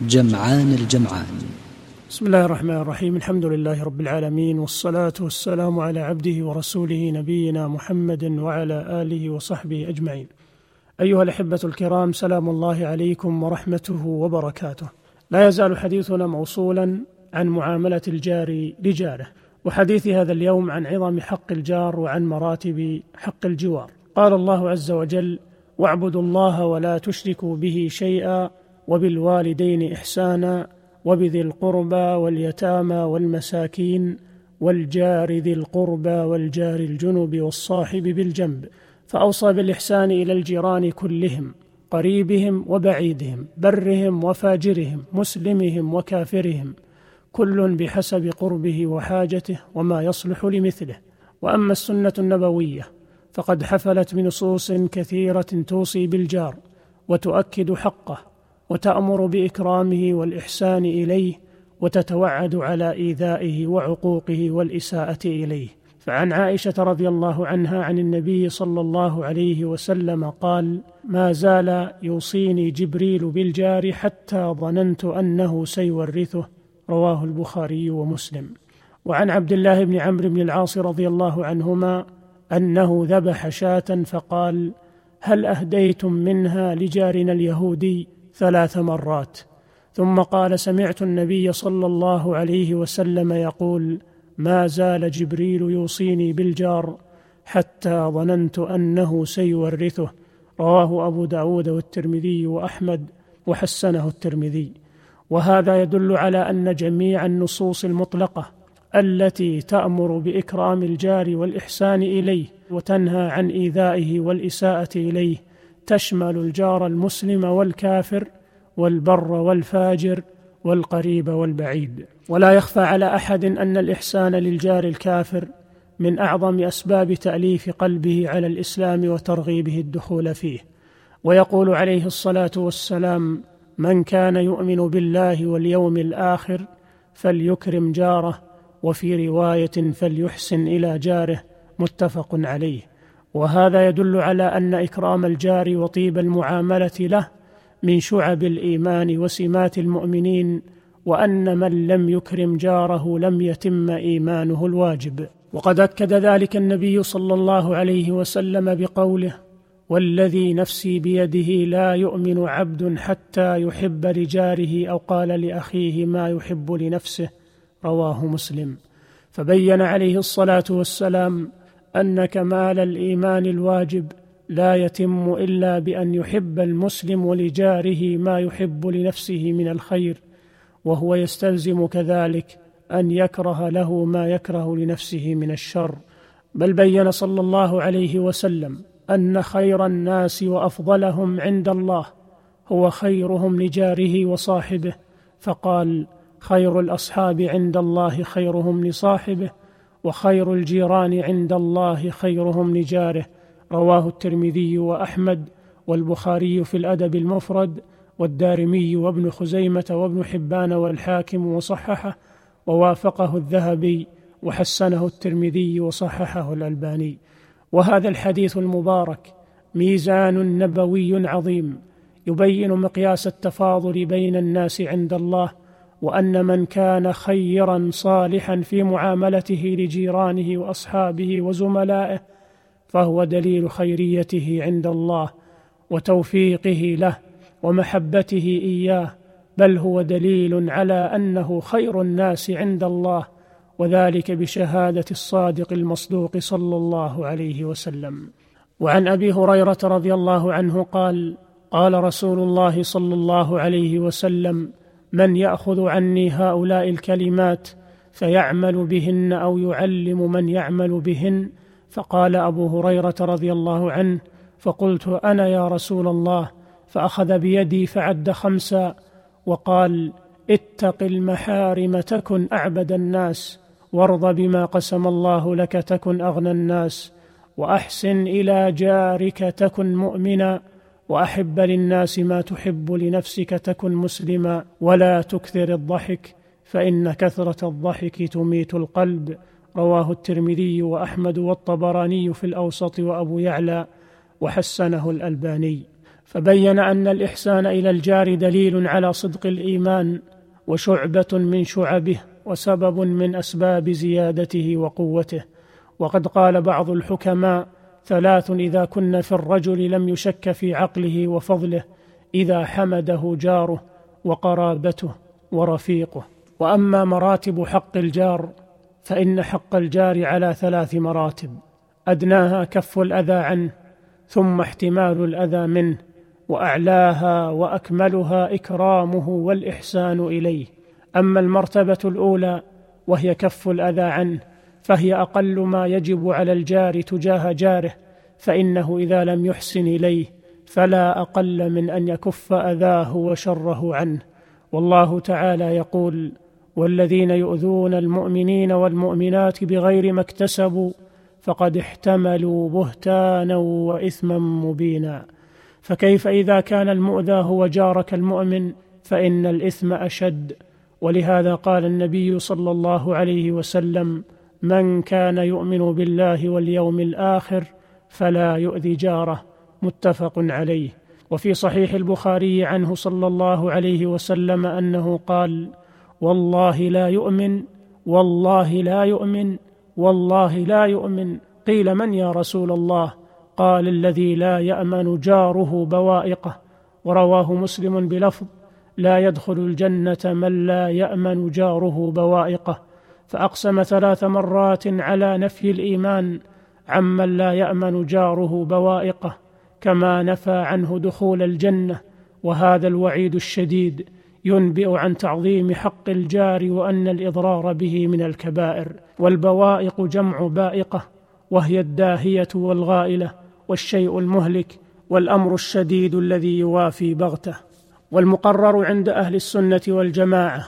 جمعان الجمعان. بسم الله الرحمن الرحيم. الحمد لله رب العالمين والصلاة والسلام على عبده ورسوله نبينا محمد وعلى آله وصحبه أجمعين. أيها الأحبة الكرام سلام الله عليكم ورحمته وبركاته. لا يزال حديثنا موصولا عن معاملة الجار لجاره وحديث هذا اليوم عن عظم حق الجار وعن مراتب حق الجوار. قال الله عز وجل واعبدوا الله ولا تشركوا به شيئا وبالوالدين إحسانا وبذي القربى واليتامى والمساكين والجار ذي القربى والجار الجنب والصاحب بالجنب فأوصى بالإحسان إلى الجيران كلهم قريبهم وبعيدهم برهم وفاجرهم مسلمهم وكافرهم كل بحسب قربه وحاجته وما يصلح لمثله. وأما السنة النبوية فقد حفلت بنصوص كثيرة توصي بالجار وتؤكد حقه وتأمر بإكرامه والإحسان إليه وتتوعد على إيذائه وعقوقه والإساءة إليه. فعن عائشة رضي الله عنها عن النبي صلى الله عليه وسلم قال ما زال يوصيني جبريل بالجار حتى ظننت أنه سيورثه رواه البخاري ومسلم. وعن عبد الله بن عمرو بن العاص رضي الله عنهما أنه ذبح شاة فقال هل أهديتم منها لجارنا اليهودي؟ ثلاث مرات. ثم قال سمعت النبي صلى الله عليه وسلم يقول ما زال جبريل يوصيني بالجار حتى ظننت أنه سيورثه. رواه أبو داود والترمذي وأحمد وحسنه الترمذي. وهذا يدل على أن جميع النصوص المطلقة التي تأمر بإكرام الجار والإحسان إليه وتنهى عن إيذائه والإساءة إليه تشمل الجار المسلم والكافر والبر والفاجر والقريب والبعيد. ولا يخفى على أحد أن الإحسان للجار الكافر من أعظم أسباب تأليف قلبه على الإسلام وترغيبه الدخول فيه. ويقول عليه الصلاة والسلام من كان يؤمن بالله واليوم الآخر فليكرم جاره وفي رواية فليحسن إلى جاره متفق عليه. وهذا يدل على أن إكرام الجار وطيب المعاملة له من شعب الإيمان وسمات المؤمنين وأن من لم يكرم جاره لم يتم إيمانه الواجب. وقد أكد ذلك النبي صلى الله عليه وسلم بقوله والذي نفسي بيده لا يؤمن عبد حتى يحب لجاره أو قال لأخيه ما يحب لنفسه رواه مسلم. فبين عليه الصلاة والسلام ان كمال الإيمان الواجب لا يتم إلا بأن يحب المسلم لجاره ما يحب لنفسه من الخير وهو يستلزم كذلك أن يكره له ما يكره لنفسه من الشر. بل بين صلى الله عليه وسلم أن خير الناس وأفضلهم عند الله هو خيرهم لجاره وصاحبه فقال خير الأصحاب عند الله خيرهم لصاحبه وخير الجيران عند الله خيرهم لجاره. رواه الترمذي وأحمد والبخاري في الأدب المفرد والدارمي وابن خزيمة وابن حبان والحاكم وصححه ووافقه الذهبي وحسنه الترمذي وصححه الألباني. وهذا الحديث المبارك ميزان نبوي عظيم يبين مقياس التفاضل بين الناس عند الله وأن من كان خيرا صالحا في معاملته لجيرانه وأصحابه وزملائه فهو دليل خيريته عند الله وتوفيقه له ومحبته إياه بل هو دليل على أنه خير الناس عند الله وذلك بشهادة الصادق المصدوق صلى الله عليه وسلم. وعن أبي هريرة رضي الله عنه قال قال رسول الله صلى الله عليه وسلم من يأخذ عني هؤلاء الكلمات فيعمل بهن أو يعلم من يعمل بهن؟ فقال أبو هريرة رضي الله عنه فقلت أنا يا رسول الله فأخذ بيدي فعد خمسا وقال اتق المحارم تكن أعبد الناس وارض بما قسم الله لك تكن أغنى الناس وأحسن إلى جارك تكن مؤمنا. وأحب للناس ما تحب لنفسك تكن مسلما ولا تكثر الضحك فإن كثرة الضحك تميت القلب. رواه الترمذي وأحمد والطبراني في الأوسط وأبو يعلى وحسنه الألباني. فبين أن الإحسان إلى الجار دليل على صدق الإيمان وشعبة من شعبه وسبب من أسباب زيادته وقوته. وقد قال بعض الحكماء ثلاث إذا كن في الرجل لم يشك في عقله وفضله إذا حمده جاره وقرابته ورفيقه. وأما مراتب حق الجار فإن حق الجار على ثلاث مراتب أدناها كف الأذى عنه ثم احتمال الأذى منه وأعلاها وأكملها إكرامه والإحسان إليه. أما المرتبة الأولى وهي كف الأذى عنه فهي أقل ما يجب على الجار تجاه جاره فإنه إذا لم يحسن إليه فلا أقل من أن يكف أذاه وشره عنه. والله تعالى يقول والذين يؤذون المؤمنين والمؤمنات بغير ما اكتسبوا فقد احتملوا بهتانا وإثما مبينا. فكيف إذا كان المؤذى هو جارك المؤمن فإن الإثم أشد؟ ولهذا قال النبي صلى الله عليه وسلم من كان يؤمن بالله واليوم الآخر فلا يؤذي جاره. متفق عليه. وفي صحيح البخاري عنه صلى الله عليه وسلم أنه قال والله لا يؤمن والله لا يؤمن والله لا يؤمن. قيل من يا رسول الله؟ قال الذي لا يأمن جاره بوائقه. ورواه مسلم بلفظ لا يدخل الجنة من لا يأمن جاره بوائقه. فأقسم ثلاث مرات على نفي الإيمان عمن لا يأمن جاره بوائقه كما نفى عنه دخول الجنة وهذا الوعيد الشديد ينبئ عن تعظيم حق الجار وأن الإضرار به من الكبائر والبوائق جمع بائقة وهي الداهية والغائلة والشيء المهلك والأمر الشديد الذي يوافي بغته. والمقرر عند أهل السنة والجماعة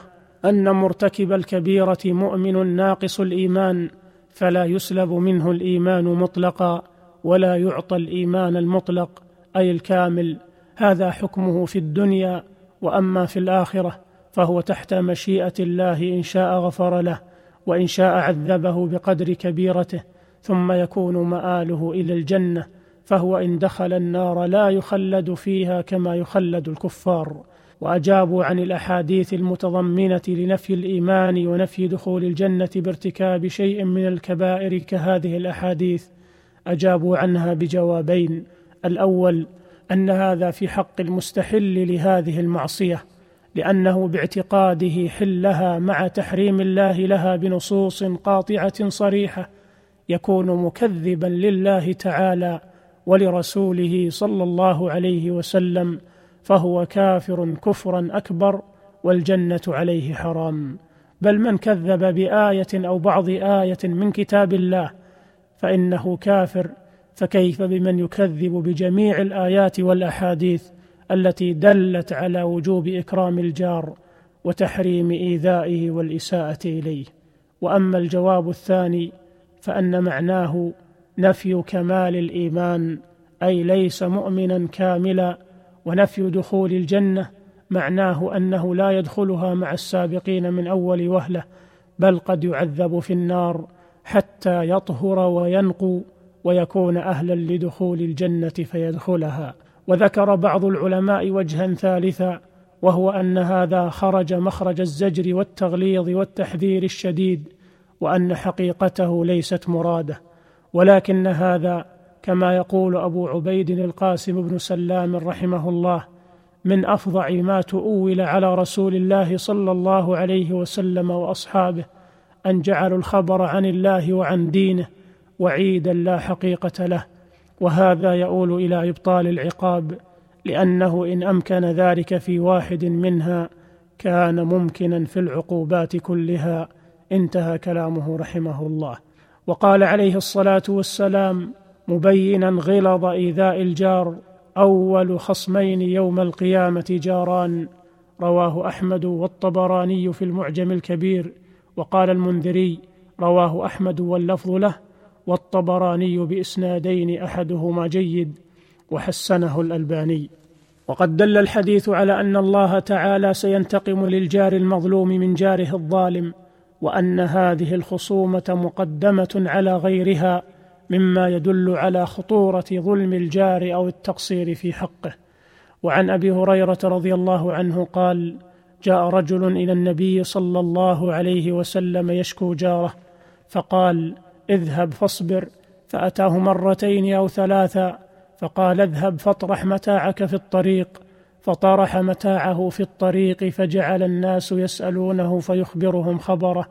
أن مرتكب الكبيرة مؤمن ناقص الإيمان فلا يسلب منه الإيمان مطلقا ولا يعطى الإيمان المطلق أي الكامل. هذا حكمه في الدنيا وأما في الآخرة فهو تحت مشيئة الله إن شاء غفر له وإن شاء عذبه بقدر كبيرته ثم يكون مآله إلى الجنة فهو إن دخل النار لا يخلد فيها كما يخلد الكفار. وأجابوا عن الأحاديث المتضمنة لنفي الإيمان ونفي دخول الجنة بارتكاب شيء من الكبائر كهذه الأحاديث. أجابوا عنها بجوابين. الأول أن هذا في حق المستحل لهذه المعصية لأنه باعتقاده حلها مع تحريم الله لها بنصوص قاطعة صريحة يكون مكذبا لله تعالى ولرسوله صلى الله عليه وسلم. فهو كافر كفرا أكبر والجنة عليه حرام. بل من كذب بآية أو بعض آية من كتاب الله فإنه كافر فكيف بمن يكذب بجميع الآيات والأحاديث التي دلت على وجوب إكرام الجار وتحريم إيذائه والإساءة إليه؟ وأما الجواب الثاني فأن معناه نفي كمال الإيمان أي ليس مؤمنا كاملا ونفي دخول الجنة معناه أنه لا يدخلها مع السابقين من أول وهلة بل قد يعذب في النار حتى يطهر وينقو ويكون أهلا لدخول الجنة فيدخلها. وذكر بعض العلماء وجها ثالثا وهو أن هذا خرج مخرج الزجر والتغليظ والتحذير الشديد وأن حقيقته ليست مراده ولكن هذا كما يقول أبو عبيد القاسم بن سلام رحمه الله من افظع ما تؤول على رسول الله صلى الله عليه وسلم وأصحابه أن جعلوا الخبر عن الله وعن دينه وعيدا لا حقيقة له وهذا يؤول إلى إبطال العقاب لأنه إن أمكن ذلك في واحد منها كان ممكنا في العقوبات كلها. انتهى كلامه رحمه الله. وقال عليه الصلاة والسلام مبينا غلظ إيذاء الجار أول خصمين يوم القيامة جاران. رواه أحمد والطبراني في المعجم الكبير وقال المنذري رواه أحمد واللفظ له والطبراني بإسنادين أحدهما جيد وحسنه الألباني. وقد دل الحديث على أن الله تعالى سينتقم للجار المظلوم من جاره الظالم وأن هذه الخصومة مقدمة على غيرها. مما يدل على خطورة ظلم الجار أو التقصير في حقه. وعن أبي هريرة رضي الله عنه قال جاء رجل إلى النبي صلى الله عليه وسلم يشكو جاره فقال اذهب فاصبر. فأتاه مرتين أو ثلاثا فقال اذهب فاطرح متاعك في الطريق. فطرح متاعه في الطريق فجعل الناس يسألونه فيخبرهم خبره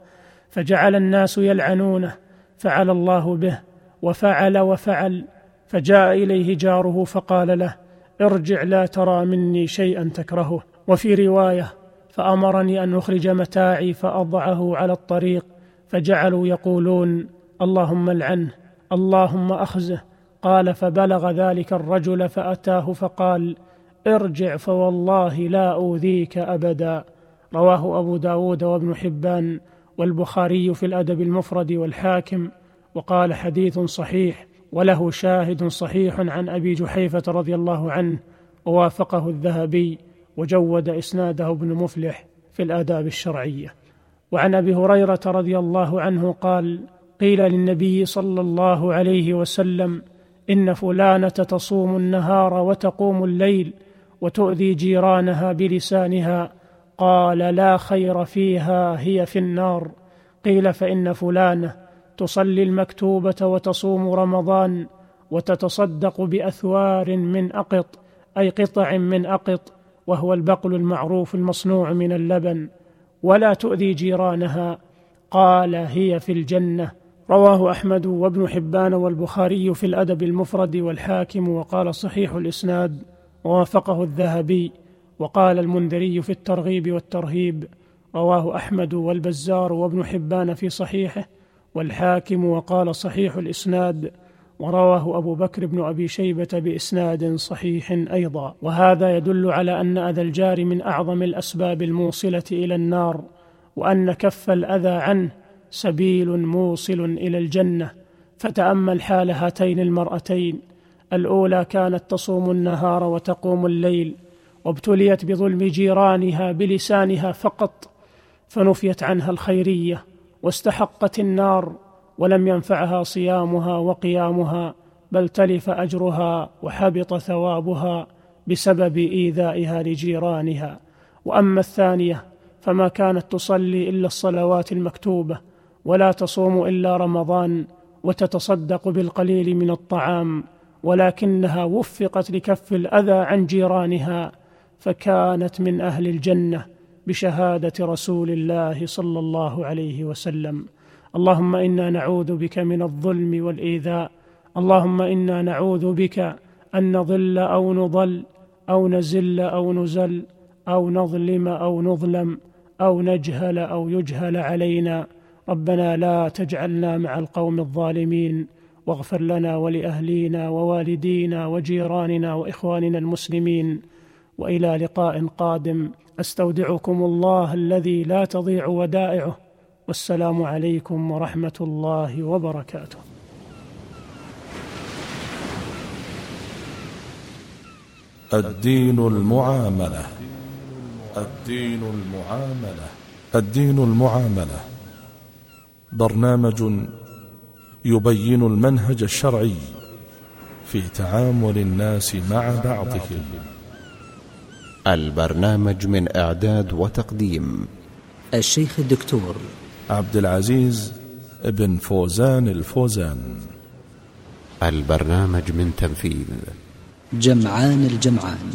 فجعل الناس يلعنونه فعل الله به. وفعل وفعل فجاء إليه جاره فقال له ارجع لا ترى مني شيئا تكرهه. وفي رواية فأمرني أن أخرج متاعي فأضعه على الطريق. فجعلوا يقولون اللهم العنه اللهم أخزه. قال فبلغ ذلك الرجل فأتاه فقال ارجع فوالله لا أوذيك أبدا. رواه أبو داود وابن حبان والبخاري في الأدب المفرد والحاكم. وقال حديث صحيح وله شاهد صحيح عن أبي جحيفة رضي الله عنه ووافقه الذهبي وجود إسناده ابن مفلح في الآداب الشرعية. وعن أبي هريرة رضي الله عنه قال قيل للنبي صلى الله عليه وسلم إن فلانة تصوم النهار وتقوم الليل وتؤذي جيرانها بلسانها قال لا خير فيها هي في النار. قيل فإن فلانة تصلي المكتوبة وتصوم رمضان وتتصدق بأثوار من أقط أي قطع من أقط وهو البقل المعروف المصنوع من اللبن ولا تؤذي جيرانها. قال هي في الجنة. رواه أحمد وابن حبان والبخاري في الأدب المفرد والحاكم وقال صحيح الإسناد. ووافقه الذهبي. وقال المنذري في الترغيب والترهيب. رواه أحمد والبزار وابن حبان في صحيحه. والحاكم وقال صحيح الإسناد ورواه أبو بكر بن أبي شيبة بإسناد صحيح أيضا. وهذا يدل على أن أذى الجار من أعظم الأسباب الموصلة إلى النار وأن كف الأذى عنه سبيل موصل إلى الجنة. فتأمل حال هاتين المرأتين الأولى كانت تصوم النهار وتقوم الليل وابتليت بظلم جيرانها بلسانها فقط فنفيت عنها الخيرية. واستحقت النار ولم ينفعها صيامها وقيامها بل تلف أجرها وحبط ثوابها بسبب إيذائها لجيرانها. وأما الثانية فما كانت تصلي إلا الصلوات المكتوبة ولا تصوم إلا رمضان وتتصدق بالقليل من الطعام ولكنها وفقت لكف الأذى عن جيرانها فكانت من أهل الجنة. بشهادة رسول الله صلى الله عليه وسلم. اللهم إنا نعوذ بك من الظلم والإيذاء. اللهم إنا نعوذ بك أن نضل أو نضل أو نزل أو نزل أو نظلم أو نظلم أو نجهل أو يجهل علينا. ربنا لا تجعلنا مع القوم الظالمين. واغفر لنا ولأهلينا ووالدينا وجيراننا وإخواننا المسلمين. وإلى لقاء قادم. أستودعكم الله الذي لا تضيع ودائعه. والسلام عليكم ورحمة الله وبركاته. الدين المعاملة. الدين المعاملة. الدين المعاملة. برنامج يبين المنهج الشرعي في تعامل الناس مع بعضهم. البرنامج من إعداد وتقديم. الشيخ الدكتور عبد العزيز بن فوزان الفوزان. البرنامج من تنفيذ. جمعان الجمعان.